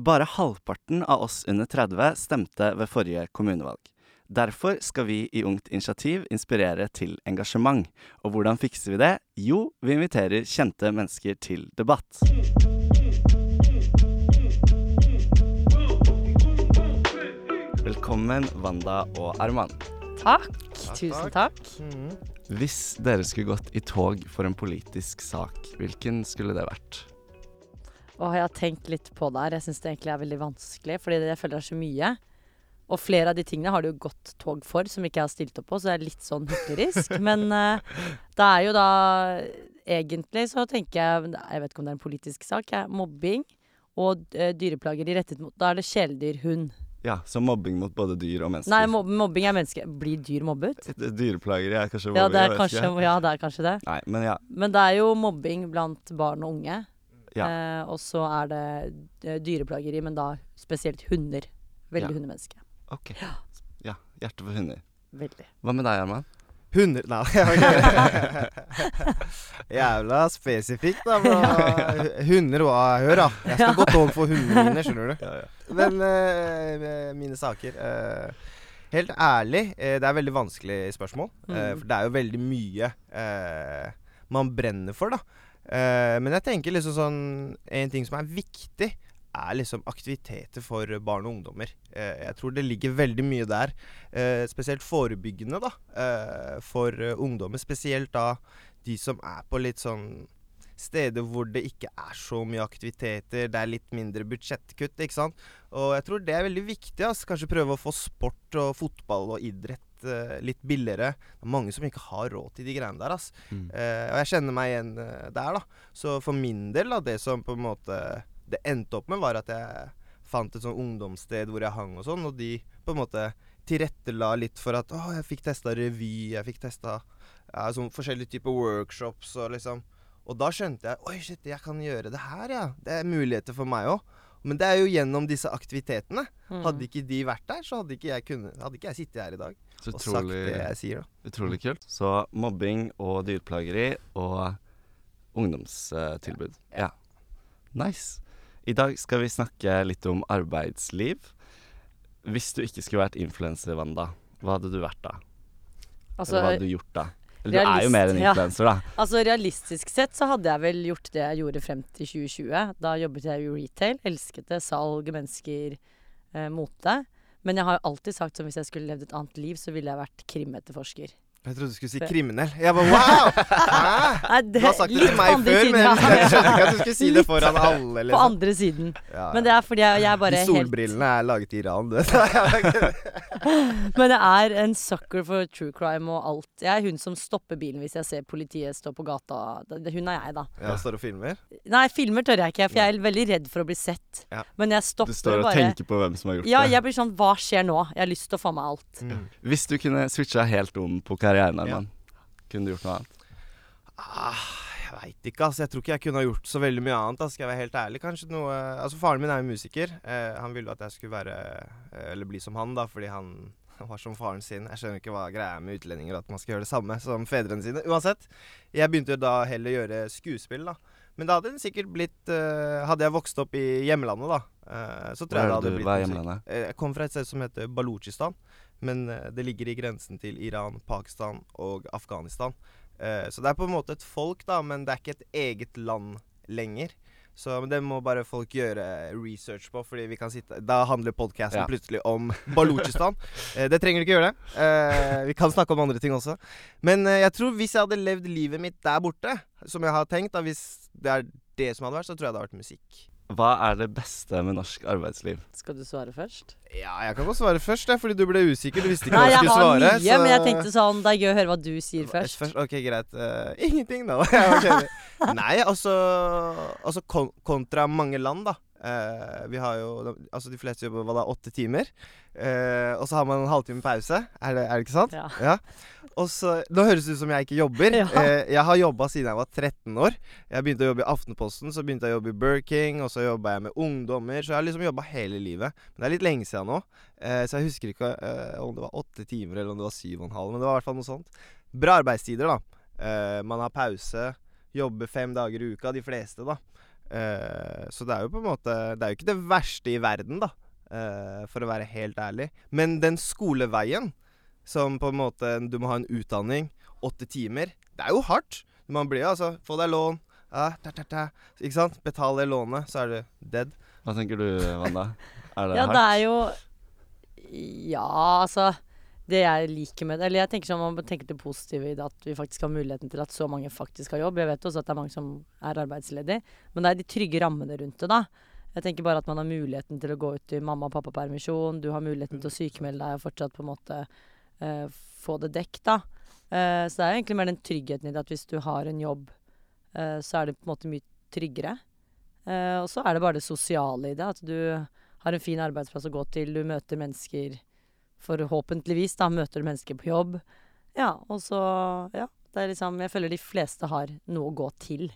Bare halvparten av oss under 30 stemte ved forrige kommunevalg. Derfor skal vi i Ungt initiativ inspirere til engasjement. Og hvordan fikser vi det? Jo, vi inviterer kjente mennesker til debatt. Velkommen, Wanda og Arman. Takk. Tusen takk. Hvis dere skulle gått i tog for en politisk sak, hvilken skulle det vært? Og jeg har tenkt litt på det her. Jeg syns det egentlig er veldig vanskelig, fordi jeg føler det er så mye. Og flere av de tingene har det jo gått tog for, som ikke jeg har stilt opp på, så det er litt sånn hyklerisk. Men uh, det er jo da Egentlig så tenker jeg Jeg vet ikke om det er en politisk sak. Jeg, mobbing og uh, dyreplageri rettet mot Da er det kjæledyr, hund. Ja, så mobbing mot både dyr og mennesker. Nei, mob mobbing er mennesker. Blir dyr mobbet? Dyreplageri er kanskje mobbing, Ja, det er kanskje, ja, det er kanskje det. Nei, men ja. Men det er jo mobbing blant barn og unge. Ja. Eh, og så er det eh, dyreplageri, men da spesielt hunder. Veldig Ja. hundemenneske. Ok. Ja, hjerte for hunder. Veldig. Hva med deg, Arman? Hunder Nei. Jævla spesifikt, da. bro. Hunder og Hør, da. Jeg skal gå tog for hundene mine, skjønner du. Men uh, mine saker uh, Helt ærlig, det er veldig vanskelig spørsmål. Mm. for det er jo veldig mye eh, man brenner for, da. Eh, men jeg tenker liksom sånn En ting som er viktig, er liksom aktiviteter for barn og ungdommer. Uh, jeg tror det ligger veldig mye der. Uh, spesielt forebyggende, da. For ungdommer. Spesielt da de som er på litt sånn steder hvor det ikke er så mye aktiviteter, det er litt mindre budsjettkutt, ikke sant. Og jeg tror det er veldig viktig. Altså. Kanskje prøve å få sport og fotball og idrett eh, litt billigere. Det er mange som ikke har råd til de greiene der, ass. Mm. Eh, og jeg kjenner meg igjen eh, der, da. Så for min del, da, det som på en måte det endte opp med, var at jeg fant et sånn ungdomssted hvor jeg hang og sånn, og de på en måte tilrettela litt for at å, jeg fikk testa revy, jeg fikk testa ja, sånn forskjellige typer workshops og liksom Og da skjønte jeg oi, shit, jeg kan gjøre det her, ja. Det er muligheter for meg òg. Men det er jo gjennom disse aktivitetene. Mm. Hadde ikke de vært der, så hadde ikke jeg, kunnet, hadde ikke jeg sittet her i dag Så og sagt det jeg sier, da. utrolig kult. Så mobbing og dyreplageri og ungdomstilbud. Ja. Nice. I dag skal vi snakke litt om arbeidsliv. Hvis du ikke skulle vært influenser, Wanda, hva hadde du vært da? Altså, Eller hva hadde du gjort da? Eller du er jo mer enn ja. da. altså realistisk sett så hadde jeg vel gjort det jeg gjorde frem til 2020. Da jobbet jeg i retail. Elsket det. Salg, mennesker, eh, mote. Men jeg har jo alltid sagt som hvis jeg skulle levd et annet liv, så ville jeg vært krimetterforsker. Jeg trodde du skulle si kriminell. Jeg bare wow! Hæ? Du har sagt det til meg før, siden, men jeg skjønte ikke at du skulle si det foran alle. På Liksom. andre siden. Ja, Men det er fordi jeg, jeg er bare De helt solbrillene er laget i Iran, du vet. Men jeg er en sucker for true crime og alt. Jeg er hun som stopper bilen hvis jeg ser politiet stå på gata. Hun er jeg, da. Ja, står og filmer. Nei, filmer tør jeg ikke, for jeg er veldig redd for å bli sett. Ja. Men jeg stopper bare Du står og bare tenker på hvem som har gjort det? Ja, jeg blir sånn Hva skjer nå? Jeg har lyst til å få meg alt. Mm. Hvis du kunne switcha helt om på karrieren, Arman, kunne du gjort noe annet? Ah, jeg veit ikke, altså. Jeg tror ikke jeg kunne ha gjort så veldig mye annet. Da. Skal jeg være helt ærlig. Kanskje noe Altså, faren min er jo musiker. Eh, han ville at jeg skulle være eh, Eller bli som han, da, fordi han var som faren sin. Jeg skjønner ikke hva greia er med utlendinger, at man skal gjøre det samme som fedrene sine. Uansett. Jeg begynte da heller å gjøre skuespill, da. Men da hadde den sikkert blitt uh, Hadde jeg vokst opp i hjemlandet, da, uh, så tror jeg det hadde du- blitt hva er hjemlandet? Jeg kom fra et sted som heter Balutsjistan, men eh, det ligger i grensen til Iran, Pakistan og Afghanistan. Eh, Så det er på en måte et folk, da, men det er ikke et eget land lenger. Så det må bare folk gjøre research på, fordi vi kan sitte Da handler podkasten Ja. plutselig om Balutsjistan. Eh, det trenger du ikke gjøre. det. Eh, vi kan snakke om andre ting også. Men eh, jeg tror hvis jeg hadde levd livet mitt der borte, som jeg har tenkt, da, hvis det er det som hadde vært, så tror jeg det hadde vært musikk. Hva er det beste med norsk arbeidsliv? Skal du svare først? Ja, jeg kan godt svare først, fordi du ble usikker. Du visste ikke hva jeg du har skulle svare. mye, men jeg tenkte sånn Det er gøy å høre hva du sier først. Ok, greit. Uh, ingenting, da. Nei, altså, altså kon kontra mange land, da. Eh, vi har jo Altså, de fleste jobber hva da, åtte timer. Uh, og så har man en halvtime pause. Er det, er det ikke sant? Ja. Og så Nå høres det ut som jeg ikke jobber. Ja. uh, jeg har jobba siden jeg var 13 år. Jeg begynte å jobbe i Aftenposten, så begynte jeg å jobbe i Birking, og så jobba jeg med ungdommer. Så jeg har liksom jobba hele livet. Men det er litt lenge siden nå, så jeg husker ikke om det var åtte timer eller om det var syv og en halv. Men det var i hvert fall noe sånt. Bra arbeidstider, da. Man har pause. Jobber fem dager i uka, de fleste, da. Eh, så det er jo på en måte Det er jo ikke det verste i verden, da. uh, for å være helt ærlig. Men den skoleveien, som på en måte Du må ha en utdanning, åtte timer. Det er jo hardt. Man blir jo altså Få deg lån. Ja, ta, ta, ta, ikke sant? Betal det lånet, så er du dead. Hva tenker du, Wanda? Er det Ja, hardt? det er jo Ja, altså Det jeg liker med det Eller jeg tenker sånn man må tenke det positive i det at vi faktisk har muligheten til at så mange faktisk har jobb. Jeg vet også at det er mange som er arbeidsledige, men det er de trygge rammene rundt det, da. Jeg tenker bare at man har muligheten til å gå ut i mamma- og pappapermisjon. Du har muligheten til å sykemelde deg og fortsatt på en måte uh, få det dekket, da. Uh, så det er egentlig mer den tryggheten i det at hvis du har en jobb, uh, så er det på en måte mye tryggere. Og så er det bare det sosiale i det. At du har en fin arbeidsplass å gå til, du møter mennesker Forhåpentligvis, da, møter du mennesker på jobb. Ja, og så Ja. Det er liksom Jeg føler de fleste har noe å gå til,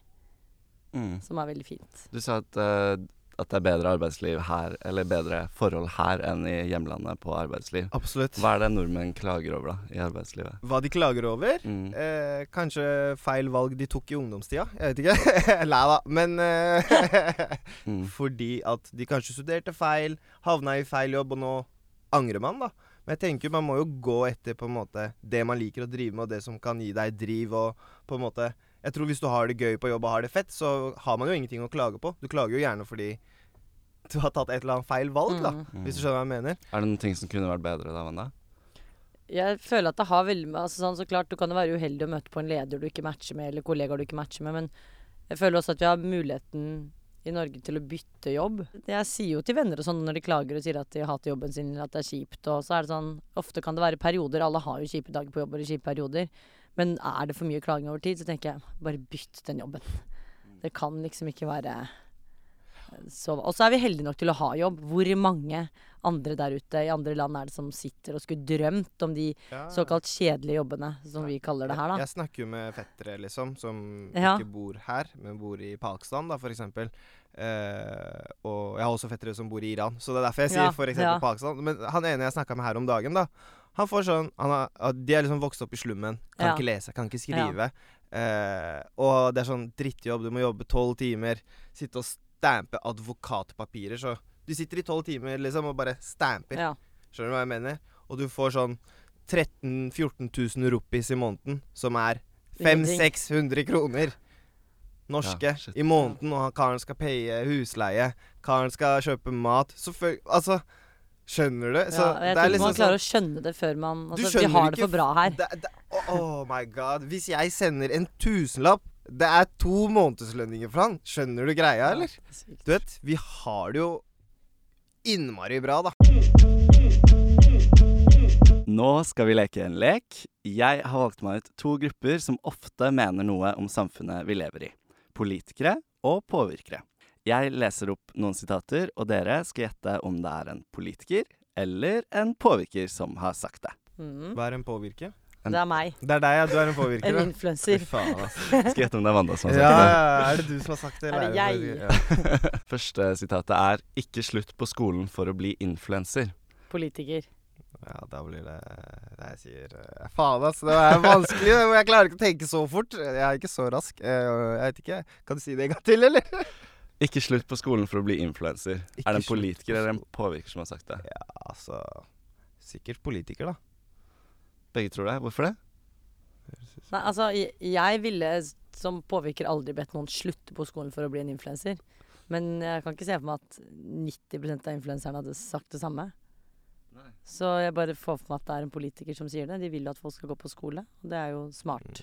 Mm. som er veldig fint. Du sa at, uh, at det er bedre arbeidsliv her, eller bedre forhold her enn i hjemlandet på arbeidsliv. Absolutt. Hva er det nordmenn klager over da, i arbeidslivet? Hva de klager over? Mm. Eh, kanskje feil valg de tok i ungdomstida? Jeg vet ikke. Nei da. Men eh, Mm. fordi at de kanskje studerte feil, havna i feil jobb, og nå angrer man, da. Men jeg tenker man må jo gå etter på en måte det man liker å drive med, og det som kan gi deg driv og på en måte Jeg tror hvis du har det gøy på jobb og har det fett, så har man jo ingenting å klage på. Du klager jo gjerne fordi du har tatt et eller annet feil valg, da. Mm. Mm. Hvis du skjønner hva jeg mener. Er det noen ting som kunne vært bedre da, Wanda? Jeg føler at det har veldig med altså sånn, Så klart, du kan jo være uheldig å møte på en leder du ikke matcher med, eller kollegaer du ikke matcher med, men jeg føler også at vi har muligheten i Norge til å bytte jobb. Jeg sier jo til venner og sånn når de klager og sier at de hater jobben sin at det er kjipt, og så er det sånn Ofte kan det være perioder, alle har jo kjipe dager på jobb eller kjipe perioder, men er det for mye klaging over tid, så tenker jeg bare bytt den jobben. Det kan liksom ikke være så Og så er vi heldige nok til å ha jobb. Hvor mange andre der ute i andre land er det som sitter og skulle drømt om de såkalt kjedelige jobbene, som vi kaller det her, da. Jeg snakker jo med fettere, liksom, som Ja. ikke bor her, men bor i Pakistan, da, for eksempel. Eh, og jeg har også fettere som bor i Iran, så det er derfor jeg sier Ja, for eksempel ja. Pakistan. Men han ene jeg snakka med her om dagen, da, han får sånn han har, De er liksom vokst opp i slummen, kan Ja. ikke lese, kan ikke skrive. Eh, og det er sånn drittjobb, du må jobbe tolv timer, sitte og stampe advokatpapirer, så du sitter i tolv timer liksom og bare stamper. Ja. Skjønner du hva jeg mener? Og du får sånn 13 000-14 000 rupees i måneden, som er Ingenting. 500-600 kroner. Norske Ja, i måneden, og karen skal paye husleie. Karen skal kjøpe mat. Så fø- Altså, skjønner du? Så ja, jeg tror liksom man klarer å skjønne det før man Altså, vi har det for bra her. Det, det, oh, oh my god. Hvis jeg sender en tusenlapp Det er to månedslønninger for han. Skjønner du greia, eller? Du vet, vi har det jo innmari bra, da. Nå skal vi leke en lek. Jeg har valgt meg ut to grupper som ofte mener noe om samfunnet vi lever i. Politikere og påvirkere. Jeg leser opp noen sitater, og dere skal gjette om det er en politiker eller en påvirker som har sagt det. Mm. Hva er en påvirker? Det er meg. Det er deg, ja. Du er en påvirker. En influenser. Altså. Gjette om det er Wanda som har Ja, sagt det. ja, er det du som har sagt det? Er det jeg? Ja. Første sitatet er 'Ikke slutt på skolen for å bli influenser'. Politiker. ja, da blir det det jeg sier eh, Faen, altså. Det er vanskelig. Jeg klarer ikke å tenke så fort. Jeg er ikke så rask. Eh, Jeg vet ikke. Kan du si det en gang til, eller? Ikke slutt på skolen for å bli influenser. Er det en politiker eller en påvirker som har sagt det? Ja, altså Sikkert politiker, da. Begge tror det. Hvorfor det? Nei, altså, jeg, ville som påvirker aldri bedt noen slutte på skolen for å bli en influenser. Men jeg kan ikke se for meg at 90% av influenserne hadde sagt det samme. Så jeg bare får for meg at det er en politiker som sier det. De vil jo at folk skal gå på skole, og det er jo smart.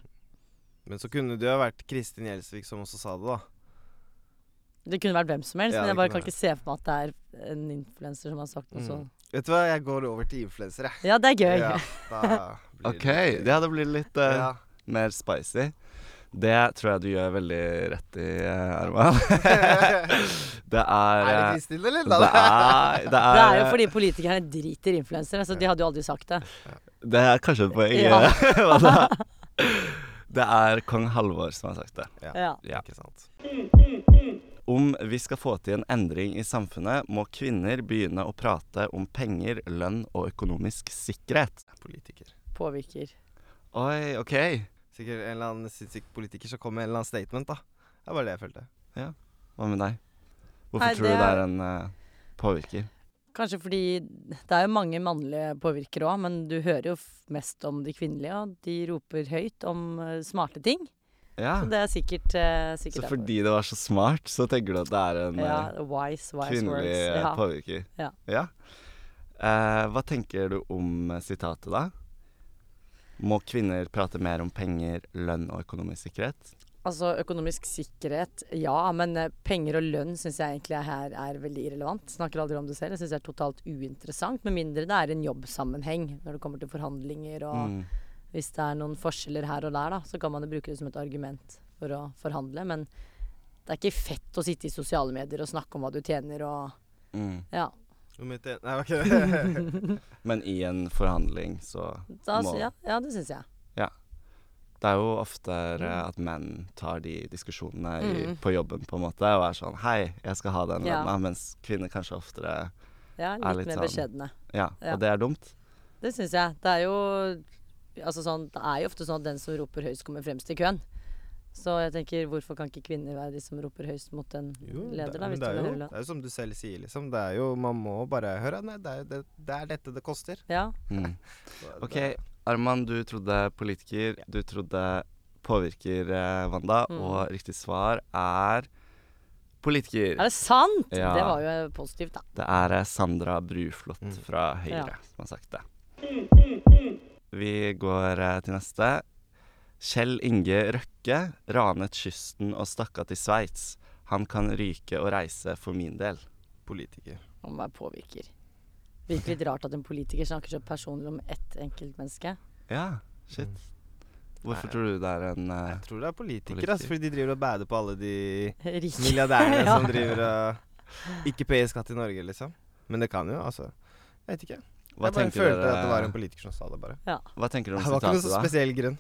Men så kunne det jo vært Kristin Gjelsvik som også sa det, da. Det kunne vært hvem som helst, Ja, men jeg bare kan kan ikke se for meg at det er en influenser som har sagt noe Mm. så Vet du hva, jeg går over til influensere. Ja, det er gøy. Ja, OK, det hadde blitt litt uh, Ja. mer spicy. Det tror jeg du gjør veldig rett i, uh, Arman. det er Er det eh, Kristin, eller? det er, det er, Det er jo fordi politikerne driter i influensere, så de hadde jo aldri sagt det. Det er kanskje et poeng. Ja. eh? Det er kong Halvor som har sagt det. Ja. Ja. Ikke sant. Om vi skal få til en endring i samfunnet, må kvinner begynne å prate om penger, lønn og økonomisk sikkerhet. Politiker. Påvirker. Oi, OK. Sikkert en eller annen sinnssyk politiker som kom med en eller annen statement, da. Det var det jeg følte. Ja. Hva med deg? Hvorfor Nei, tror du det er- er en uh, påvirker? Kanskje fordi det er jo mange mannlige påvirkere òg, men du hører jo f- mest om de kvinnelige, og de roper høyt om uh, smarte ting. Ja. Så det er sikkert, uh, sikkert Så fordi det var så smart, så tenker du at det er en Ja, eh, wise, wise kvinnelig eh, Ja. påvirker? Ja. Uh, hva tenker du om sitatet, da? Må kvinner prate mer om penger, lønn og økonomisk sikkerhet? Altså økonomisk sikkerhet, ja. Men penger og lønn syns jeg egentlig er her er veldig irrelevant. Snakker aldri om det selv. Jeg syns det er totalt uinteressant. Med mindre det er en jobbsammenheng når det kommer til forhandlinger og Mm. Hvis det er noen forskjeller her og der, da, så kan man jo bruke det som et argument for å forhandle. Men det er ikke fett å sitte i sosiale medier og snakke om hva du tjener og Mm. Ja. Nei, okay. Men i en forhandling så Da, må ja, ja, det syns jeg. Det er jo oftere at menn tar de diskusjonene i, Mm. på jobben, på en måte, og er sånn Hei, jeg skal ha den Ja. lønna, mens kvinner kanskje oftere Ja, Er litt, litt mer sånn- beskjedne. Ja, Ja. og det er dumt. Det syns jeg. Det er jo Altså sånn, det er jo ofte sånn at den som roper høyest, kommer fremst i køen. Så jeg tenker, hvorfor kan ikke kvinner være de som roper høyest mot en Jo, leder, det, da? Hvis det, er jo, det er jo som du selv sier, liksom. Det er jo, man må bare høre Nei, det er, det, det er dette det koster. Ja. Mm. OK, Arman, du trodde politiker, du trodde påvirker eh, Wanda, Mm. og riktig svar er politiker. Er det sant?! Ja. Det var jo positivt, da. Det er eh, Sandra Bruflot Mm. fra Høyre Ja. som har sagt det. Vi går eh, til neste. Kjell Inge Røkke ranet kysten og stakk av til Sveits. Han kan ryke og reise for min del. Politiker. Om hva påvirker. Virker litt rart at en politiker snakker så personlig om ett enkeltmenneske. Ja, shit. Mm. Hvorfor Nei. tror du det er en uh, Jeg tror det er politikere, Politiker. altså, fordi de driver og bader på alle de milliardærene Ja. som driver og ikke payer skatt i Norge, liksom. Men det kan jo, altså. Jeg vet ikke. Hva jeg bare følte dere at det var en politiker som sa det, bare. Hva tenker du om Det var ikke noe så spesiell grunn.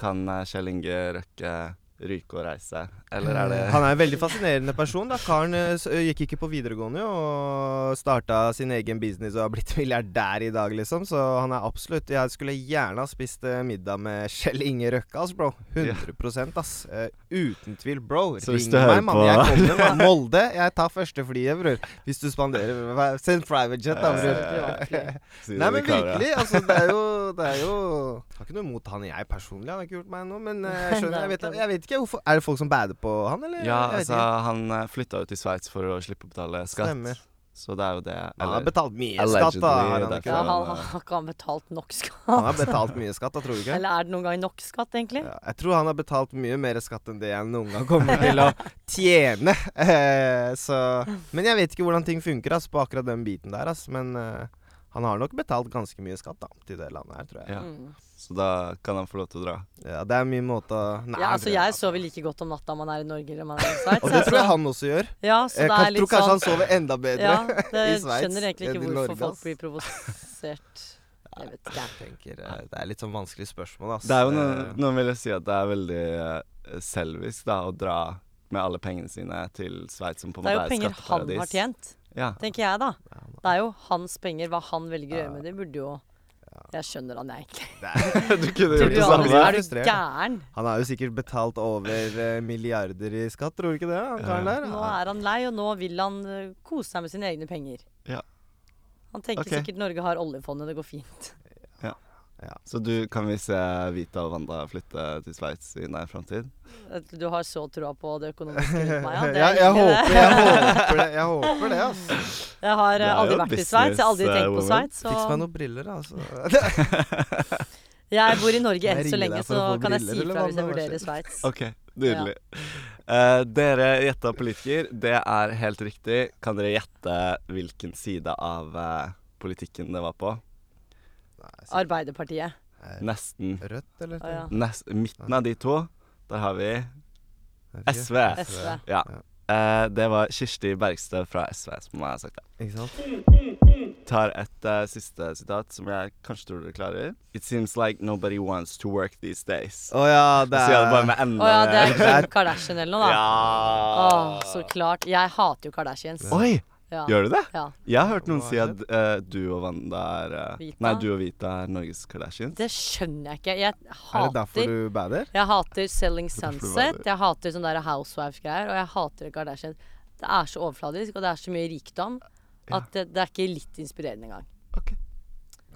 Kan eh, Kjell Inge Røkke ryke og reise, eller er det Han er en veldig fascinerende person. da Karen eh, gikk ikke på videregående og starta sin egen business og har blitt milliardær i dag, liksom. Så han er absolutt Jeg skulle gjerne ha spist eh, middag med Kjell Inge Røkke, ass, bro. 100 ass. Eh, uten tvil, bro. Så Ring meg, mann. Jeg kommer, fra Molde. Jeg tar første flyet, bror. Hvis du spanderer Send private jet, da, Eh, bror. Nei, men virkelig. Altså, det er jo Det er jo har ikke noe imot han jeg personlig. Han har ikke gjort meg noe, men eh, jeg skjønner Jeg vet, jeg vet ikke hvorfor Er det folk som bader på han, eller? Ja, altså, han eh, flytta jo til Sveits for å slippe å betale skatt. Stemmer. Så det er jo det. Han har betalt mye skatt, da. Har han, ikke? Ja, han har ikke han betalt nok skatt? han har betalt mye skatt, da, tror du ikke? Eller er det noen gang nok skatt, egentlig? Ja, jeg tror han har betalt mye mer skatt enn det jeg noen gang kommer til å tjene. Eh, så Men jeg vet ikke hvordan ting funker ass, på akkurat den biten der. Ass. Men eh, han har nok betalt ganske mye skatt da, til det landet her, tror jeg. Ja. Mm. Så da kan han få lov til å dra. Ja, Det er min måte å Nei, Ja, altså Jeg sover like godt om natta om man er i Norge eller om man er i Sveits. Og det tror jeg altså. han også gjør. Ja, så Jeg det kan, er litt tror kanskje sånn han sover enda bedre Ja, det i Sveits skjønner egentlig ikke hvorfor Norge, folk blir provosert. Jeg vet ikke. Jeg tenker, eh, Det er litt sånn vanskelig spørsmål, Altså. Det er jo noen, Eh, noen vil jeg si at det er veldig eh, selvisk da, å dra med alle pengene sine til Sveits, som på en Det er måte jo er jo penger han har tjent, Ja. tenker jeg da. Det er jo hans penger. Hva han velger å gjøre med dem, burde jo Jeg skjønner han, jeg, egentlig. du kunne gjort det samme. Er du gæren? han har jo sikkert betalt over eh, milliarder i skatt, tror du ikke det? Han karen Ja. der? Nå er han lei, og nå vil han eh, kose seg med sine egne penger. Ja. Han tenker okay. sikkert Norge har oljefondet, det går fint. Så du, kan vi se Vita og Wanda flytte til Sveits i nær framtid? Du har så troa på det økonomiske rundt meg, ja. Det ja, jeg, håper, jeg håper det. Jeg håper det, altså. Jeg har eh, aldri vært i Sveits. Jeg har aldri tenkt på Sveits. Sveits. Fiks meg noen briller, altså. jeg bor i Norge enn så lenge, så kan jeg si fra hvis jeg vurderer? Sveits. OK, nydelig. Eh, dere gjetta politiker. Det er helt riktig. Kan dere gjette hvilken side av uh, politikken det var på? Nei, Arbeiderpartiet. Nesten. Rødt, eller? Å, ja. Nest, midten av de to, der har vi. SV. SV. Ja. Eh, det var Kirsti Bergstø fra SV som har sagt det. Ikke sant? Tar et eh, siste sitat som jeg kanskje tror dere klarer. It seems like nobody wants to work these days. Å ja, det Så det bare er med enda Å ja, det er. Kim Kardashian eller noe, da. Ja. Åh, så klart. Jeg hater jo Kardashians. Oi! Ja. Gjør du det? ja. Jeg har hørt noen si at uh, du og Wanda er uh? Nei, du og Vita er Norges Kardashians. Det skjønner jeg ikke. Jeg Er det derfor du bader? Jeg hater Selling Sunset. Jeg hater sånne der Housewives-greier. Og jeg hater Kardashian. Det er så overfladisk, og det er så mye rikdom Ja. at det, det er ikke litt inspirerende engang. Ok.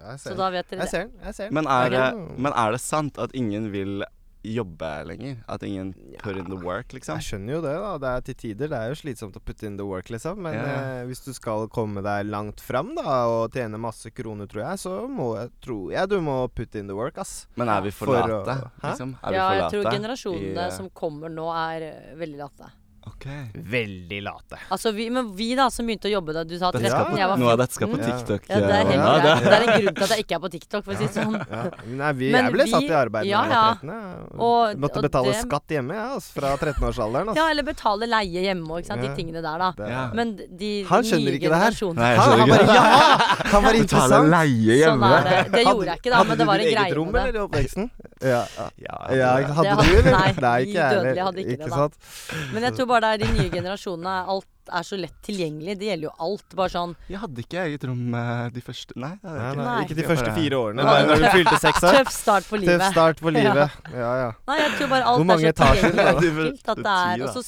Jeg Så da vet dere Jeg ser den. jeg ser den. Men er, det, men er det sant at ingen vil jobbe lenger? At ingen put in the work, liksom? Jeg skjønner jo det, da. Det er til tider. Det er jo slitsomt å putte in the work, liksom. Men Ja. eh, hvis du skal komme deg langt fram da, og tjene masse kroner, tror jeg, så må jeg, tror jeg du må put in the work, ass. Men er vi for For late? Hæ? Liksom? Er Ja, vi jeg tror late? generasjonene i, eh, som kommer nå, er eh, veldig late. Ok. Veldig late. Altså vi, men vi da, som begynte å jobbe da du sa Dette 13, ja. på, jeg var noe av dette skal på TikTok. Ja, det er eh, helt Wanda. greit. Det er en grunn til at jeg ikke er på TikTok, for å si det sånn. Ja. Nei, vi, Men jeg ble vi- satt i arbeid ja, jeg ja. var 13. jeg. Og- Måtte og betale det- skatt hjemme, ja, altså, fra 13-årsalderen. Altså. Ja, eller betale leie hjemme og Ja. de tingene der, da. Ja. Men de Han skjønner nye ikke det her. Nei, Han, han bare ja! Han var Betale interessant. leie Sånn hjemme. Sånn det. Det gjorde jeg ikke, da, men det var en Hadde du ditt eget rom, eller, i oppveksten? Ja. Ja, ja det- hadde du, eller? nei, ikke jeg heller. ikke det, sant? Men jeg tror bare det er de nye generasjonene. Alt er så lett tilgjengelig. Det gjelder jo alt. Bare sånn Jeg hadde ikke eget rom eh, de første Nei, det hadde jeg ikke. nei, Nei. ikke de første fire årene. Nei. Bare når du fylte seks år. tøff start på Tøff livet. start på livet. Ja, ja. Nei, jeg tror bare alt er så tilgjengelig at Det er Og så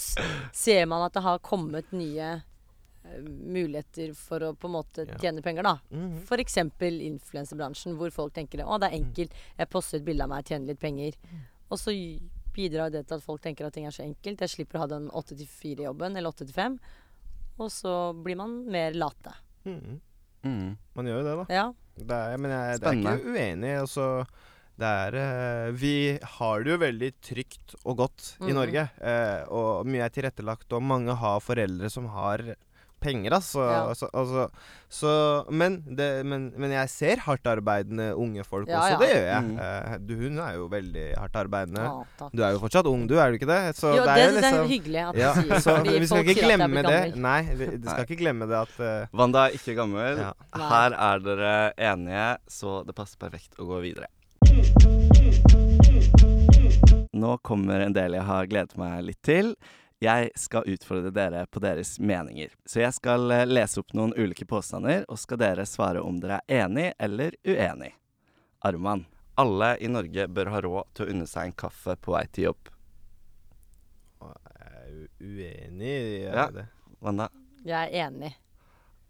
ser man at det har kommet nye eh, muligheter for å på en måte tjene penger, da. Mhm. F.eks. influensebransjen, hvor folk tenker å, det er enkelt, jeg poster et bilde av meg, tjener litt penger. Og så bidrar det til at folk tenker at ting er så enkelt. Jeg slipper å ha den 8-4-jobben, eller 8-5. Og så blir man mer late. Mm. Mm. Man gjør jo det, da. Ja. Det er, men jeg, det er ikke uenig. Altså, det er eh, Vi har det jo veldig trygt og godt i Mhm. Norge. eh, og mye er tilrettelagt, og mange har foreldre som har penger, altså. Ja. altså, altså så, men, det, men, men jeg ser hardtarbeidende unge folk Ja, også. ja. Det gjør jeg. Mm. Eh, du, hun er jo veldig hardtarbeidende. Ah. Du er jo fortsatt ung, du, er du ikke det? Så Jo, det det er jo syns jeg er liksom hyggelig at ja, du sier. så fordi vi skal folk ikke sier at jeg glemme det. Nei, vi, du skal Nei. ikke glemme det at uh, Wanda er ikke gammel. Ja. Her er dere enige, så det passer perfekt å gå videre. Nå kommer en del jeg har gledet meg litt til. Jeg skal utfordre dere på deres meninger. Så jeg skal eh, lese opp noen ulike påstander, og skal dere svare om dere er enig eller uenig. Arman. Alle i Norge bør ha råd til å unne seg en kaffe på vei til jobb. Jeg er uenig i Ja. det. Wanda? Jeg er enig.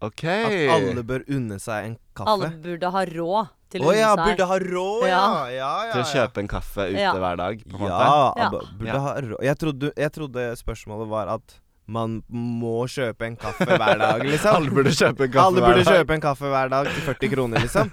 OK. At alle bør unne seg en kaffe. Alle burde ha råd til Å å ja, unne seg. burde ha råd, ja. Ja. ja, ja, Til å ja. kjøpe en kaffe ute Ja. hver dag, på en måte. Ja, Ja. burde Ja. ha råd. Jeg trodde, jeg trodde spørsmålet var at man må kjøpe en kaffe hver dag, liksom. Alle burde kjøpe en kaffe Alle hver burde dag. kjøpe en kaffe hver dag til 40 kroner, liksom.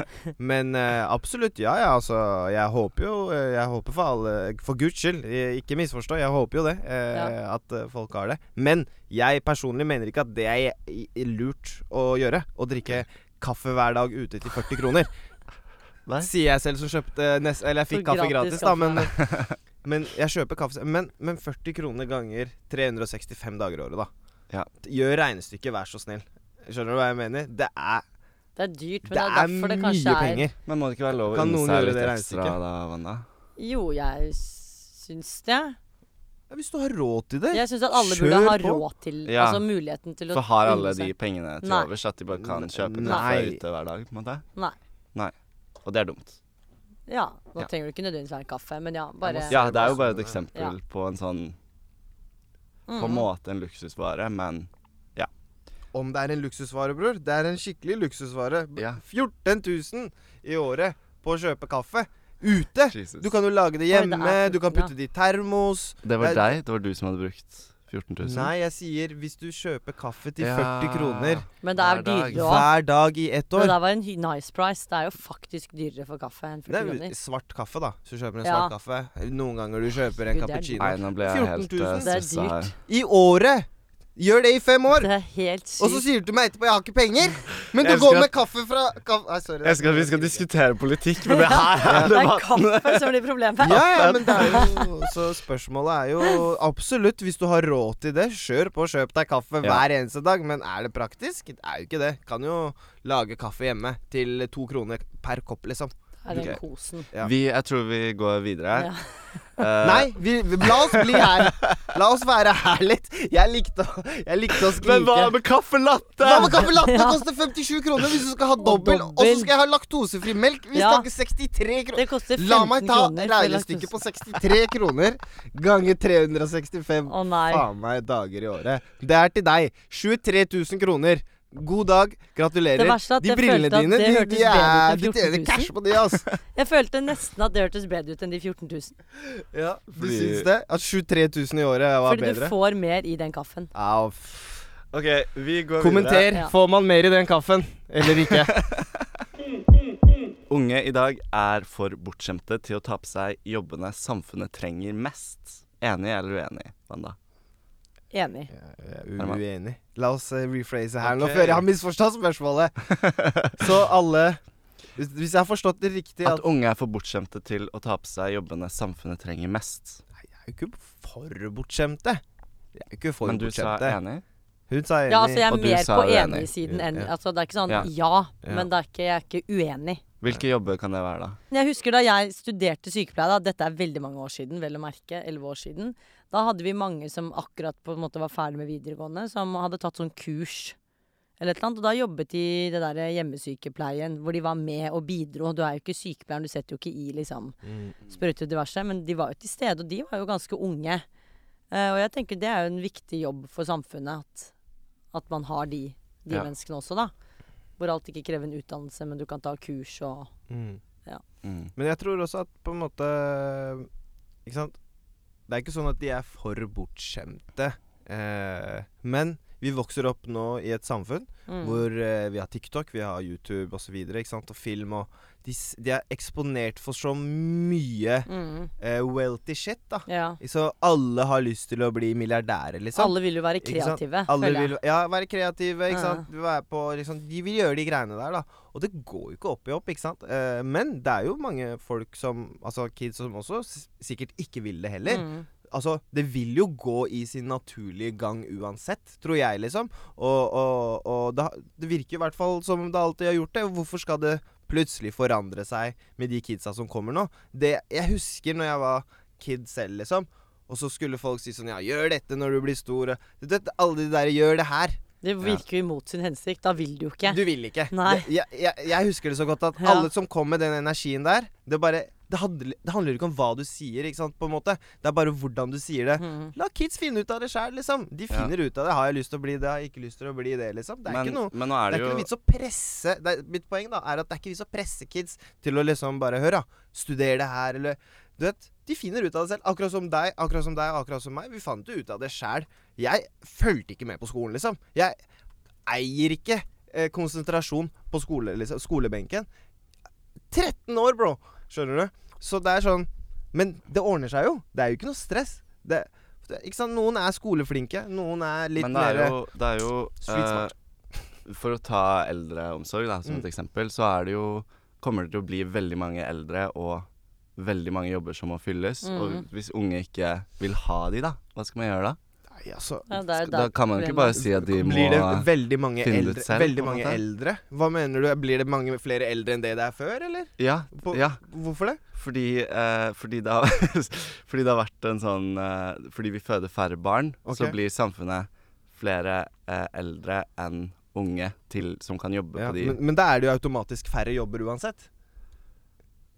Men uh, absolutt, ja ja, altså. Jeg håper jo eh, Jeg håper for alle For guds skyld, eh, ikke misforstå, jeg håper jo det. eh, At eh, folk har det. Men jeg personlig mener ikke at det er lurt å gjøre. Å drikke kaffe hver dag ute til 40 kroner. Nei. Sier jeg selv som kjøpte nest, Eller jeg fikk kaffe gratis gratis, da, men Men jeg kjøper kaffe Men, men 40 kroner ganger 365 dager i året, da. Ja. Gjør regnestykket, vær så snill. Skjønner du hva jeg mener? Det er, Det er dyrt, men det er er derfor det kanskje er penger. Men må det ikke være lov å Kan unne seg litt det ekstra da, Wanda? Jo, jeg syns det. Ja, hvis du har råd til det. Jeg syns at alle Kjør burde ha råd til Ja. Altså muligheten til å For har alle de pengene til Nei. overs at de bare kan kjøpe nei. kaffe ute hver dag? på en måte? Nei. Og det er dumt. Ja, nå Ja. trenger du ikke nødvendigvis være kaffe, men ja, bare Ja, det er jo bare et eksempel Ja. på en sånn På en Mm. måte en luksusvare, men ja. Om det er en luksusvare, bror. Det er en skikkelig luksusvare. Ja. 14 000 i året på å kjøpe kaffe. Ute! Jesus. Du kan jo lage det Oi, det hjemme, du kan 14, putte det i termos. Det var deg? Det var du som hadde brukt 14 000? Nei, jeg sier hvis du kjøper kaffe til Ja. 40 kroner Men det er Hver dag. dyrere òg. hver dag i ett år. Men det var en nice price. Det er jo faktisk dyrere for kaffe enn 40 kroner. Det er svart kaffe, da. Hvis du kjøper en Ja. svart kaffe. Noen ganger du kjøper en Gud, cappuccino. Nei, nå ble jeg 14 helt 000. uh, Det er dyrt. I året! Gjør det i fem år! Det er helt Og så sier du til meg etterpå 'jeg har ikke penger', men du går med kaffe fra kaffe, Nei, sorry. Jeg skal, vi skal diskutere politikk, men det her er Det er kaffe som blir problemet. Ja, ja, men det er jo Så spørsmålet er jo absolutt, hvis du har råd til det, kjør på, kjøp deg kaffe Ja. hver eneste dag. Men er det praktisk? Det er jo ikke det. Kan jo lage kaffe hjemme til to kroner per kopp, liksom. Er den okay. kosen. Ja. Vi, jeg tror vi går videre her. Ja. Eh, Nei, vi, vi, la oss bli her. La oss være her litt. Jeg likte å, jeg likte å skrike. Men hva med caffè latte? Hva med caffè latte? Ja. koster 57 kroner hvis du skal ha dobbel. Og så skal jeg ha laktosefri melk. Vi Ja. skal ikke 63 kroner. Det koster 15 La meg ta kroner. regnestykket på 63 kroner ganger 365 Å nei. faen meg dager i året. Det er til deg. 23 000 kroner. God dag. Gratulerer. Det er at de jeg brillene følte at dine, det de, de, er, de tjener cash på de, ass. Jeg følte nesten at det hørtes bedre ut enn de 14 000. Ja, du Fordi- syns det? At 23 000 i året var Fordi bedre? du får mer i den kaffen. Au, OK, vi går videre. Kommenter. Får man mer i den kaffen? Eller ikke? Unge i dag er for bortskjemte til å ta på seg jobbene samfunnet trenger mest. Enig eller uenig, Wanda? Enig. Er uenig. La oss eh, rephrase her nå før jeg har misforstått spørsmålet. Så alle Hvis hvis jeg har forstått det riktig At at unge er for bortskjemte til å ta på seg jobbene samfunnet trenger mest. Nei, Jeg er jo ikke for bortskjemte. Jeg er jo ikke for Men du sa enig? Hun sa enig. Ja, altså jeg Og er du mer sa på uenig. enig-siden enn Ja. Altså det er ikke sånn Ja. ja, men det er ikke, jeg er ikke uenig. Hvilke jobber kan det være, da? Jeg husker da jeg studerte sykepleie, da, dette er veldig mange år siden, vel å merke, elleve år siden. Da hadde vi mange som akkurat på en måte var ferdig med videregående, som hadde tatt sånn kurs. Eller et eller annet, og da jobbet de i det der hjemmesykepleien, hvor de var med og bidro. Du er jo ikke sykepleieren, du setter jo ikke i liksom Mm. sprøyter og diverse, men de var jo til stede, og de var jo ganske unge. Eh, og jeg tenker det er jo en viktig jobb for samfunnet, at, at man har de, de Ja. menneskene også, da. Hvor alt ikke krever en utdannelse, men du kan ta kurs og Mm. Mm. Men jeg tror også at på en måte Ikke sant? Det er ikke sånn at de er for bortskjemte. Eh, men vi vokser opp nå i et samfunn mm. hvor eh, vi har TikTok, vi har YouTube osv. Og film. Og de, de er eksponert for så mye mm. eh, wealthy shit, da. Ja. Så alle har lyst til å bli milliardærer, liksom. Alle vil jo være kreative, Alle vil ja, være kreative, ikke Ja. sant. Være på, liksom, de vil gjøre de greiene der, da. Og det går jo ikke opp i opp, ikke sant. Eh, men det er jo mange folk som Altså kids som også sikkert ikke vil det heller. Mm. Altså, det vil jo gå i sin naturlige gang uansett, tror jeg, liksom. Og, og, og det, det virker i hvert fall som det alltid har gjort det. Hvorfor skal det plutselig forandre seg med de kidsa som kommer nå? Det, jeg husker når jeg var kid selv, liksom. Og så skulle folk si sånn Ja, gjør dette når du blir stor. Du vet, alle de der Gjør det her. Det virker jo imot sin hensikt. Da vil du jo ikke. Du vil ikke. Nei. Det, jeg, jeg, jeg husker det så godt at Ja. alle som kom med den energien der Det bare det handler, det handler ikke om hva du sier, ikke sant, på en måte. Det er bare hvordan du sier det. Mm. La kids finne ut av det sjæl, liksom. De Ja. finner ut av det. Har jeg lyst til å bli det? Har jeg ikke lyst til å bli det, liksom. Det er Men, ikke noe men nå er det det, er ikke jo noe vits å presse det er, Mitt poeng da er at det er ikke vits å presse kids til å liksom bare Hør, da. Studer det her, eller Du vet, de finner ut av det selv. Akkurat som deg, akkurat som deg, akkurat som meg. Vi fant jo ut av det sjæl. Jeg fulgte ikke med på skolen, liksom. Jeg eier ikke eh, konsentrasjon på skole, liksom, skolebenken. 13 år, bro! Skjønner du? Så det er sånn Men det ordner seg jo. Det er jo ikke noe stress. Det, det, ikke sant? Noen er skoleflinke, noen er litt Men det er mer jo, det er jo Street eh, For å ta eldreomsorg da, som Mm. et eksempel, så er det jo Kommer det til å bli veldig mange eldre og veldig mange jobber som må fylles. Mm. Og hvis unge ikke vil ha de, da, hva skal man gjøre da? Nei, altså Ja, det er Skal- Da kan man jo ikke bare si at de må Blir det veldig mange finne ut selv, veldig mange eldre? Hva mener du? Blir det mange flere eldre enn det det er før, eller? Ja. På, ja Hvorfor det? fordi, eh, fordi, det har, fordi det har vært en sånn eh, Fordi vi føder færre barn, så blir samfunnet flere eh, eldre enn unge til, som kan jobbe Ja, på de men, men da er det jo automatisk færre jobber uansett.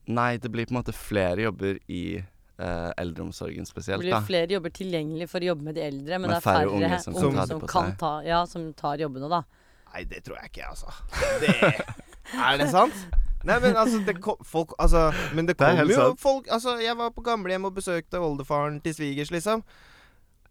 Nei, det blir på en måte flere jobber i eh, eldreomsorgen Det spesielt, blir da. flere jobber tilgjengelig for å jobbe med de eldre, men, Men det er færre, færre unge som, som kan som, kan ta, ja, som tar jobbene, da. Nei, det tror jeg ikke, altså. Det Er det sant? Nei, men altså det kom, folk, altså, Men det Det er kommer jo sant. folk Altså, jeg var på gamlehjem og besøkte oldefaren til svigers, liksom.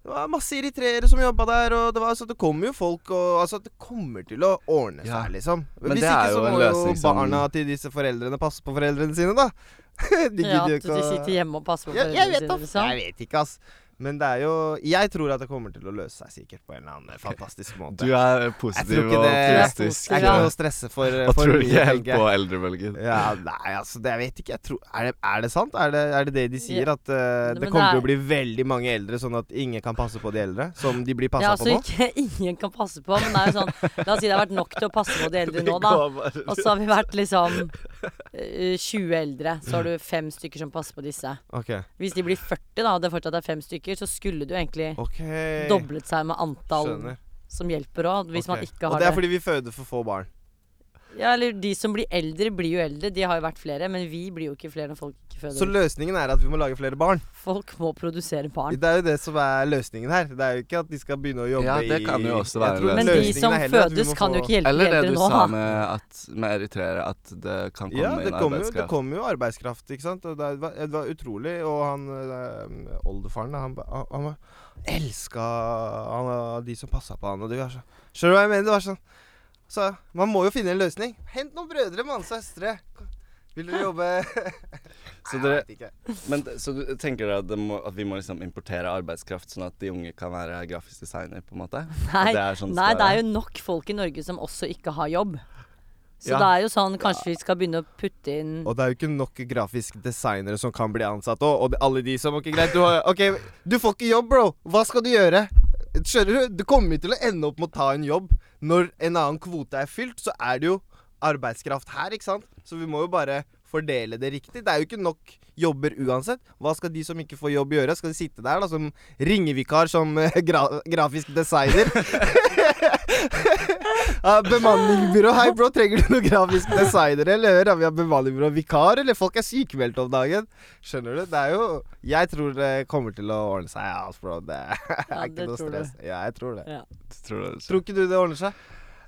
Det var masse eritreere som jobba der, og det var altså Det kommer jo folk og Altså, det kommer til å ordne Ja. seg, liksom. Men Hvis det er ikke, så må jo barna som- til disse foreldrene passe på foreldrene sine, da. De Ja, at de sitter hjemme og passer på Ja, jeg foreldrene vet sine, liksom. Jeg vet ikke, ass. Men det er jo Jeg tror at det kommer til å løse seg sikkert på en eller annen fantastisk måte. Du er positiv og optimistisk. Jeg er ikke noe å stresse for. Og for tror mye, ikke helt på eldrebølgen. Ja, nei, altså, det, jeg vet ikke. Jeg tror, er, det, er det sant? Er det, er det det de sier? Ja. At uh, det det kommer til å bli veldig mange eldre, sånn at ingen kan passe på de eldre? Som de blir passa Ja, på altså nå? ikke ingen kan passe på, men det er jo sånn La oss si det har vært nok til å passe på de eldre nå, da. Og så har vi vært liksom eh, 20 eldre, så har du fem stykker som passer på disse. Okay. Hvis de blir 40, da, og det fortsatt er fem stykker, så skulle du egentlig okay. doblet seg med antall Skjønner. som hjelper òg, hvis man ikke Og har det er det. fordi vi føder for få barn. Ja, eller de som blir eldre, blir jo eldre. De har jo vært flere, men vi blir jo ikke flere når folk ikke føder. Så løsningen er at vi må lage flere barn. Folk må produsere barn. Det er jo det som er løsningen her. Det er jo ikke at de skal begynne å jobbe Ja, det i kan jo også være tror Men de som fødes, kan jo ikke hjelpe de Eller det du nå, sa med, at, med eritreere, at det kan komme Ja, det inn kommer, jo, det kommer jo arbeidskraft, ikke sant. Og det var, det var utrolig. Og han øh, oldefaren, han, han, han elska han, de som passa på han. Og det var så, skjønner du hva jeg mener? Det var sånn Så man må jo finne en løsning. Hent noen brødre, mann. Søstre. Vil dere jobbe Så Nei, dere- jeg vet ikke. Men så du tenker dere at, det må, at vi må liksom importere arbeidskraft, sånn at de unge kan være grafisk designer, på en måte? Nei, det er sånn nei, det er jo nok folk i Norge som også ikke har jobb. Så Ja. det er jo sånn Kanskje vi skal begynne å putte inn Og det er jo ikke nok grafiske designere som kan bli ansatt òg. Og alle de som Ok, greit, du, har, okay, du får ikke jobb, bro. Hva skal du gjøre? Skjønner du? Du kommer til å ende opp med å ta en jobb. Når en annen kvote er fylt, så er det jo arbeidskraft her, ikke sant? Så vi må jo bare fordele det riktig. Det er jo ikke nok jobber uansett. Hva skal de som ikke får jobb gjøre? Skal de sitte der da som ringevikar som eh, gra grafisk designer? Ja, bemanningsbyrå. Hei, bro, trenger du noen grafisk designer? Eller hør, vi har bemanningsbyrå vikar, eller folk er sykemeldt om dagen. Skjønner du? Det er jo Jeg tror det kommer til å ordne seg, ja, altså, bro. Det er Ja, ikke det noe stress. du. Ja, jeg tror det. ja. Tror det? Tror ikke du det ordner seg?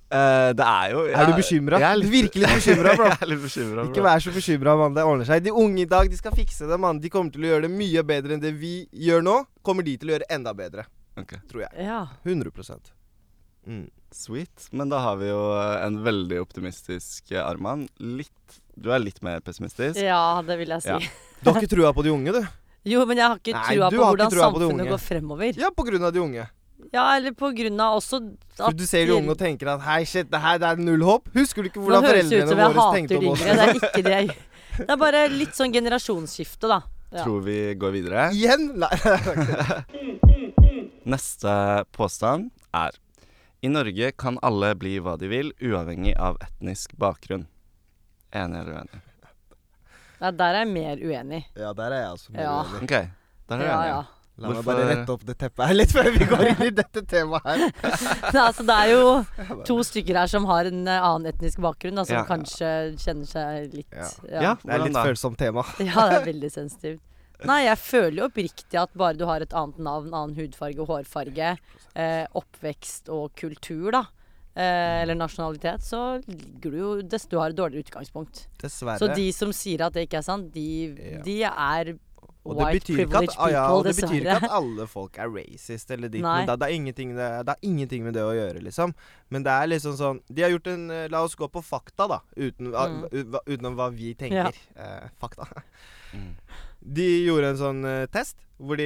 Eh, det er jo Er du bekymra? Jeg er Du litt bekymra, bro. jeg er litt bekymra, Ikke vær så bekymra, mann. Det ordner seg. De unge i dag, de skal fikse det, mann. De kommer til å gjøre det mye bedre enn det vi gjør nå. Kommer de til å gjøre enda bedre. Ok. Tror jeg. ja. 100 mm. Sweet. Men da har vi jo en veldig optimistisk eh, Arman. Litt Du er litt mer pessimistisk. ja, det vil jeg si. Ja. Du har ikke trua på de unge, du? Jo, men jeg har ikke Nei, trua på hvordan trua samfunnet går fremover. Ja, på grunn av de unge. Ja, eller på grunn av også at du ser de unge og tenker at hei, shit, det her det er null håp. Husker du ikke hvordan foreldrene våre tenkte om oss? Det er ikke det jeg. Det er bare litt sånn generasjonsskifte, da. Ja. Tror vi går videre. Igjen? Nei. Neste påstand er I Norge kan alle bli hva de vil, uavhengig av etnisk bakgrunn. Enig eller uenig? Nei, der er jeg mer uenig. ja, der er jeg altså mer Ja. uenig. OK, der er jeg Ja, enige. ja. La meg Hvorfor- bare rette opp det teppet her litt før vi går inn i dette temaet her. Nei, altså, det er jo to stykker her som har en eh, annen etnisk bakgrunn, da, som Ja. kanskje kjenner seg litt Ja. ja. Ja, Det er litt følsomt tema. Ja, det er veldig sensitivt. Nei, jeg føler jo oppriktig at bare du har et annet navn, annen hudfarge og hårfarge, eh, oppvekst og kultur, da, eh, eller nasjonalitet, så ligger du jo dess, Du har et dårligere utgangspunkt. Dessverre. Så de som sier at det ikke er sant, de, Ja. de er og det betyr ikke at, ah, ja, og det betyr ikke at alle folk er racist eller ditt, men det, det, er ingenting det, det er ingenting med det å gjøre, liksom. Men det er liksom sånn De har gjort en eh, La oss gå på fakta, da. Uten, Mm. u- hva- utenom hva vi tenker. Eh, fakta. Mm. De gjorde en sånn uh, test hvor de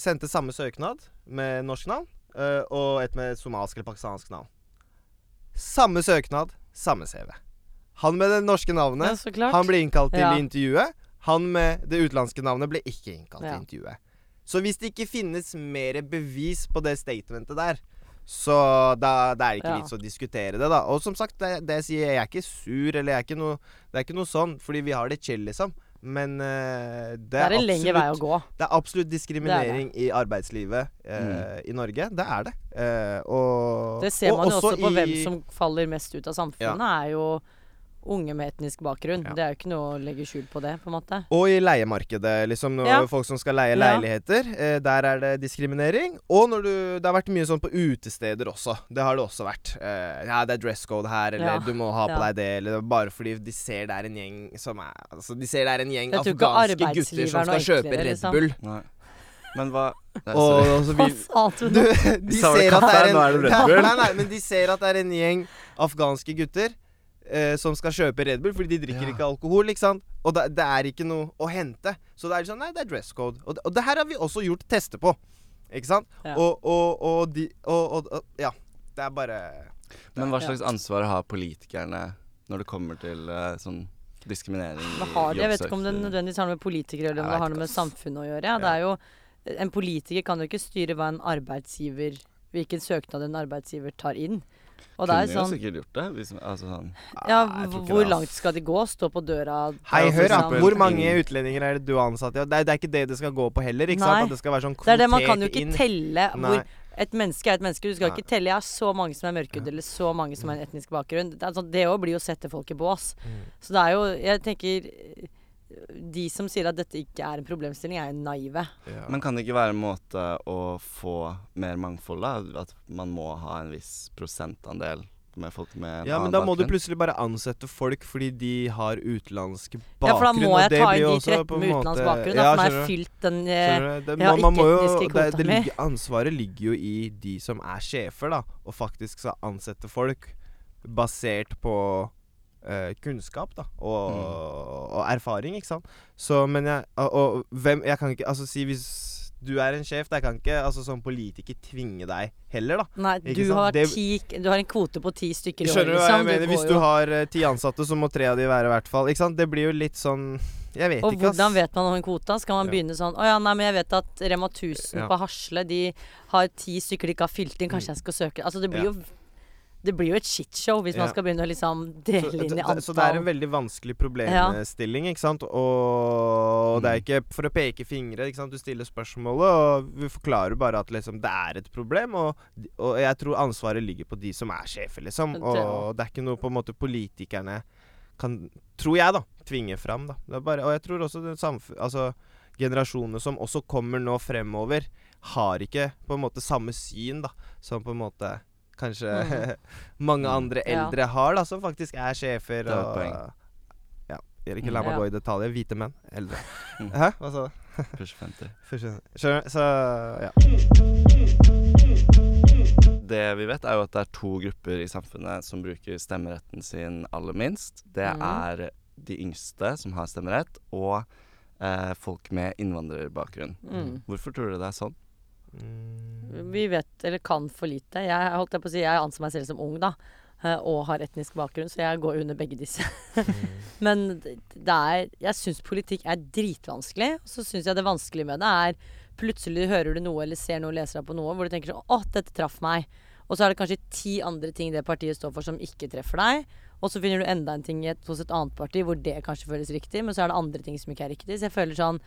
sendte samme søknad med norsk navn eh, og et med somalsk eller pakistansk navn. Samme søknad, samme CV. Han med det norske navnet, ja, han ble innkalt til Ja. intervjuet. Han med det utenlandske navnet ble ikke innkalt Ja. til intervjuet. Så hvis det ikke finnes mer bevis på det statementet der, så da det er ikke Ja. vits å diskutere det, da. Og som sagt, det, det jeg sier, jeg er ikke sur, eller jeg er ikke noe Det er ikke noe sånn, fordi vi har det chill, liksom. Men uh, det, Det er en lengre vei å gå. det er absolutt diskriminering i arbeidslivet eh, i Norge. Det er det. Uh, og Det ser og man jo også på i- hvem som faller mest ut av samfunnet, er jo unge med etnisk bakgrunn. Ja. Det er jo ikke noe å legge skjul på det, på en måte. Og i leiemarkedet, liksom. Når Ja. folk som skal leie Ja. leiligheter. Eh, der er det diskriminering. Og når du Det har vært mye sånn på utesteder også. Det har det også vært. Eh, ja, det er dress code her, eller Ja. du må ha på Ja. deg det, eller bare fordi de ser det er en gjeng som er Altså, de ser det er en gjeng afghanske gutter som skal kjøpe enklere, Red liksom. Nei. Men hva Nei, Og, og så Hva sa du du, nå? de vel ser at det er en Bull. Nei, nei, men de ser at det er en gjeng afghanske gutter. Eh, som skal kjøpe Red Bull, fordi de drikker Ja. ikke alkohol. ikke sant? Og det, det er ikke noe å hente. Så det er sånn, nei, det er dress code. Og, det- og det her har vi også gjort tester på. Ikke sant? Ja. Og, og, og de og, og, og Ja. Det er bare Men hva Ja. slags ansvar har politikerne når det kommer til uh, sånn diskriminering Hva har? Jeg vet ikke om det nødvendigvis har noe med politikere eller om det har noe med samfunnet å gjøre. Ja, det er jo, en politiker kan jo ikke styre hva en arbeidsgiver Hvilken søknad en arbeidsgiver tar inn. Og det Kunne er jo sånn sikkert gjort det. Hvis, altså sånn Ja, Nei, jeg tror ikke hvor det, langt skal de gå? Stå på døra Hei, hør da. Hvor mange utlendinger er det du har ansatt? Ja, det, er, det er ikke det det skal gå på heller. ikke Nei. sant? At det skal være sånn Det er det, man kan jo kvotert ikke inn. telle Nei. hvor Et menneske er et menneske. Du skal Nei. ikke telle jeg har så mange som er mørkhudede, eller så mange som har en etnisk bakgrunn. Det, er sånn- det òg blir jo å sette folk i bås. Mm. Så det er jo Jeg tenker De som sier at dette ikke er en problemstilling, er jo naive. Ja. Men kan det ikke være en måte å få mer mangfold da? At man må ha en viss prosentandel med folk med en Ja, men annen da må du plutselig bare ansette folk fordi de har utenlandsk bakgrunn. Ja, for da må jeg ta inn de også 13 med utenlandsk bakgrunn. Ja, at man har fylt den eh? Det, ja, man, man ikke-etniske kvota mi. ansvaret ligger jo i de som er sjefer, da, og faktisk skal ansette folk basert på eh, kunnskap da, og, Mm. og erfaring, ikke sant. Så, men jeg og, og hvem Jeg kan ikke Altså, si hvis du er en sjef, jeg kan ikke altså, som politiker tvinge deg heller, da. Nei, du har, Det- ti, du har en kvote på ti stykker i Skjønner du hva jeg liksom. mener? Du Hvis du har uh, ti ansatte, så må tre av de være i hvert fall. Ikke sant? Det blir jo litt sånn Jeg vet Og ikke, ass. hvordan vet man om en kvote? Skal man Ja. begynne sånn Å ja, nei, men jeg vet at Rema 1000 Ja. på Hasle, de har ti stykker de ikke har fylt inn. Kanskje jeg skal søke Altså, det blir Ja. jo Det blir jo et shitshow hvis man skal begynne å liksom Så, dele inn i det- antall. så det er en veldig vanskelig problemstilling, ikke sant. Og det er ikke for å peke fingre, ikke sant. Du stiller spørsmålet, og vi forklarer bare at liksom det er et problem. Og, og jeg tror ansvaret ligger på de som er sjefer, liksom. Og det er ikke noe på en måte politikerne kan, tror jeg, da, tvinge fram. da. Det er bare, og jeg tror også altså, generasjonene som også kommer nå fremover, har ikke på en måte samme syn da, som på en måte kanskje mange andre Mm. Ja. eldre har, da, som faktisk er sjefer. Det er og, poeng. ja, ikke la meg Ja. gå i detaljer. Hvite menn. Eldre. Mm. Hæ? Hva sa du? Push 50. Skjønner. Skjønner. Så ja. Det vi vet, er jo at det er to grupper i samfunnet som bruker stemmeretten sin aller minst. Det er de yngste som har stemmerett, og eh, folk med innvandrerbakgrunn. Mm. Hvorfor tror du det er sånn? Vi vet, eller kan for lite. Jeg holdt jeg på å si, jeg anser meg selv som ung, da. eh, Og har etnisk bakgrunn, så jeg går under begge disse. Men det er Jeg syns politikk er dritvanskelig. Og så syns jeg det vanskelige med det er Plutselig hører du noe eller ser noe, leser deg på noe, hvor du tenker sånn Å, dette traff meg. Og så er det kanskje ti andre ting det partiet står for som ikke treffer deg. Og så finner du enda en ting hos et annet parti hvor det kanskje føles riktig, men så er det andre ting som ikke er riktig. Så jeg føler sånn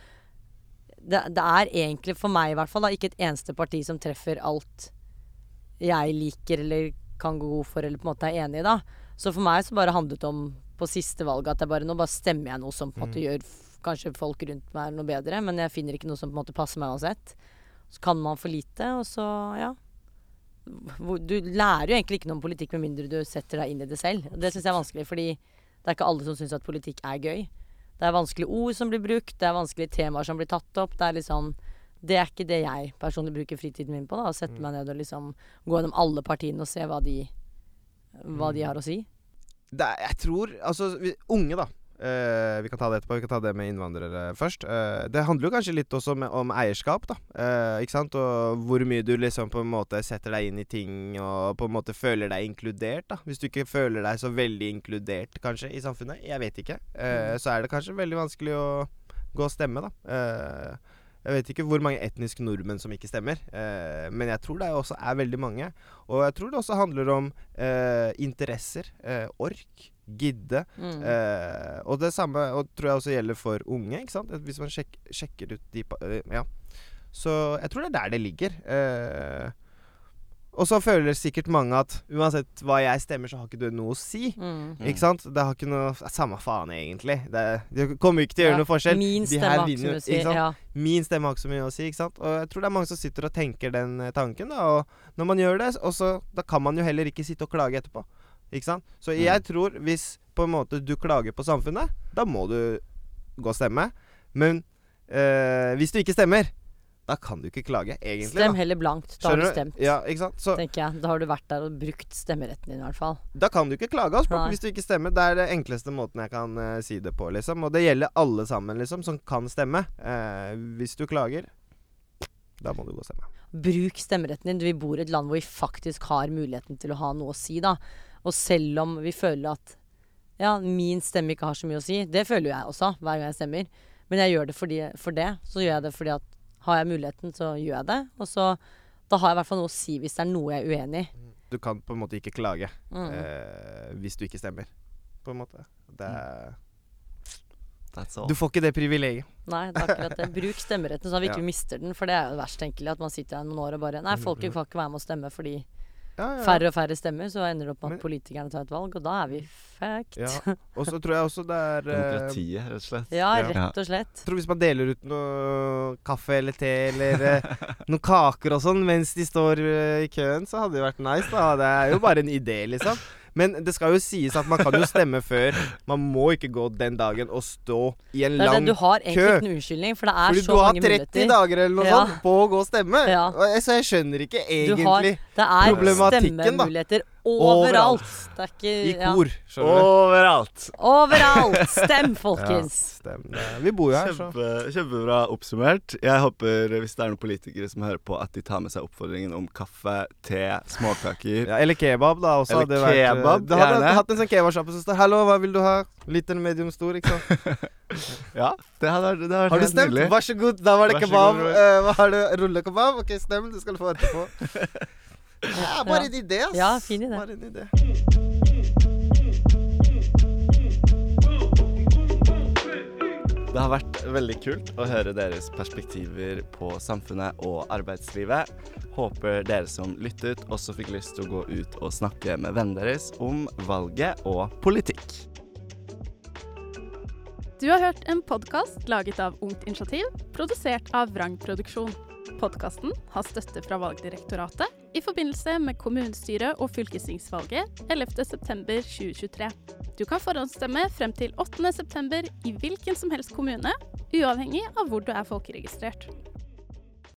det, det er egentlig, for meg i hvert fall, da, ikke et eneste parti som treffer alt jeg liker eller kan gå god for eller på en måte er enig i, da. Så for meg så bare handlet det om på siste valget at jeg bare nå bare stemmer jeg noe som på en måte gjør kanskje folk rundt meg noe bedre, men jeg finner ikke noe som på en måte passer meg uansett. Så kan man for lite, og så ja. Du lærer jo egentlig ikke noe om politikk med mindre du setter deg inn i det selv. Det syns jeg er vanskelig, fordi det er ikke alle som syns at politikk er gøy. Det er vanskelige ord som blir brukt, det er vanskelige temaer som blir tatt opp. Det er liksom Det er ikke det jeg personlig bruker fritiden min på. da Å sette meg ned og liksom gå gjennom alle partiene og se hva de Hva de har å si. det er, jeg tror Altså, unge, da. Eh, vi kan ta det etterpå. Vi kan ta det med innvandrere først. Uh, det handler jo kanskje litt også med, om eierskap, da. Uh, ikke sant? Og hvor mye du liksom på en måte setter deg inn i ting og på en måte føler deg inkludert, da. Hvis du ikke føler deg så veldig inkludert, kanskje, i samfunnet. Jeg vet ikke. Eh, så er det kanskje veldig vanskelig å gå og stemme, da. Jeg vet ikke hvor mange etniske nordmenn som ikke stemmer, eh, men jeg tror det også er veldig mange. Og jeg tror det også handler om eh, interesser, eh, ork, gidde. Mm. Eh, og det samme og tror jeg også gjelder for unge. ikke sant? Hvis man sjek sjekker ut de eh, Ja. Så jeg tror det er der det ligger. Eh, og så føler sikkert mange at uansett hva jeg stemmer, så har ikke du noe å si. Mm. Ikke sant? Det har ikke noe Samme faen, egentlig. Det, det kommer ikke til å gjøre Ja, noe forskjell. Min stemme har ikke så mye å si. Ja. Min stemme har ikke så mye å si. ikke sant? Og jeg tror det er mange som sitter og tenker den eh, tanken. da, Og når man gjør det, også, da kan man jo heller ikke sitte og klage etterpå. Ikke sant? Så jeg tror hvis på en måte du klager på samfunnet, da må du gå og stemme. Men eh, hvis du ikke stemmer, da kan du ikke klage, egentlig. Stem da. heller blankt. Da har du stemt. Ja, ikke sant? Så Tenker jeg. Da har du vært der og brukt stemmeretten din, i hvert fall. da kan du ikke klage altså, hvis du ikke stemmer. Det er det enkleste måten jeg kan uh, si det på, liksom. Og det gjelder alle sammen, liksom, som kan stemme. Uh, hvis du klager, da må du gå og stemme. Bruk stemmeretten din. Vi bor i et land hvor vi faktisk har muligheten til å ha noe å si, da. Og selv om vi føler at ja, min stemme ikke har så mye å si, det føler jo jeg også hver gang jeg stemmer. Men jeg gjør det fordi, for det. Så gjør jeg det fordi at har jeg muligheten, så gjør jeg det. Og så da har jeg i hvert fall noe å si hvis det er noe jeg er uenig i. Du kan på en måte ikke klage Mm. eh, hvis du ikke stemmer, på en måte. Det er, That's all. du får ikke det privilegiet. Nei, det er akkurat det. Bruk stemmeretten så vi ikke Ja. mister den. For det er jo verst, tenkelig. At man sitter her noen år og bare Nei, folket får ikke være med å stemme fordi. Færre og færre stemmer. Så ender det opp med Men- at politikerne tar et valg, og da er vi fucked. Ja. Og så tror jeg også det er eh, Demokratiet, rett og slett. Ja, Ja. rett og slett. Jeg tror hvis man deler ut noe kaffe eller te eller eh, noen kaker og sånn mens de står eh, i køen, så hadde det vært nice. da Det er jo bare en idé, liksom. Men det skal jo sies at man kan jo stemme før. Man må ikke gå den dagen og stå i en lang kø. du har egentlig kø. noen unnskyldning, for det er Fordi så du har 30 muligheter. dager eller noe Ja. sånt på å gå og stemme. Ja. Så jeg skjønner ikke egentlig har, det er Problematikken, da. stemmemuligheter Overalt. Det er i ikke ja. kor. Skjønner du? Overalt! Overalt! Stem, Ja, folkens. stem. Vi bor jo her, så. Kjempe, kjempebra oppsummert. Jeg håper, hvis det er noen politikere som hører på, at de tar med seg oppfordringen om kaffe, te, småkaker. Ja, eller kebab, da. Også Eller hadde vært, eh, kebab, Du hadde gjerne. hatt en sånn kebabsjappe som står 'Hallo, hva vil du ha?' Liten, medium, stor, ikke sant? Ja, det hadde vært, det hadde Har du stemt? nydelig. Vær så god, da var det Vær kebab. god, Eh, hva har du? Rullekebab? Ok, stem, du skal få etterpå. Ja, bare en idé, ass. Ja, fin idé. Bare en idé. Det har vært veldig kult å høre deres perspektiver på samfunnet og arbeidslivet. Håper dere som lyttet, også fikk lyst til å gå ut og snakke med vennene deres om valget og politikk. Du har hørt en podkast laget av Ungt Initiativ, produsert av Vrang Produksjon. Podkasten har støtte fra Valgdirektoratet i forbindelse med kommunestyre- og fylkestingsvalget 11.9.2023. Du kan forhåndsstemme frem til 8.9. i hvilken som helst kommune, uavhengig av hvor du er folkeregistrert.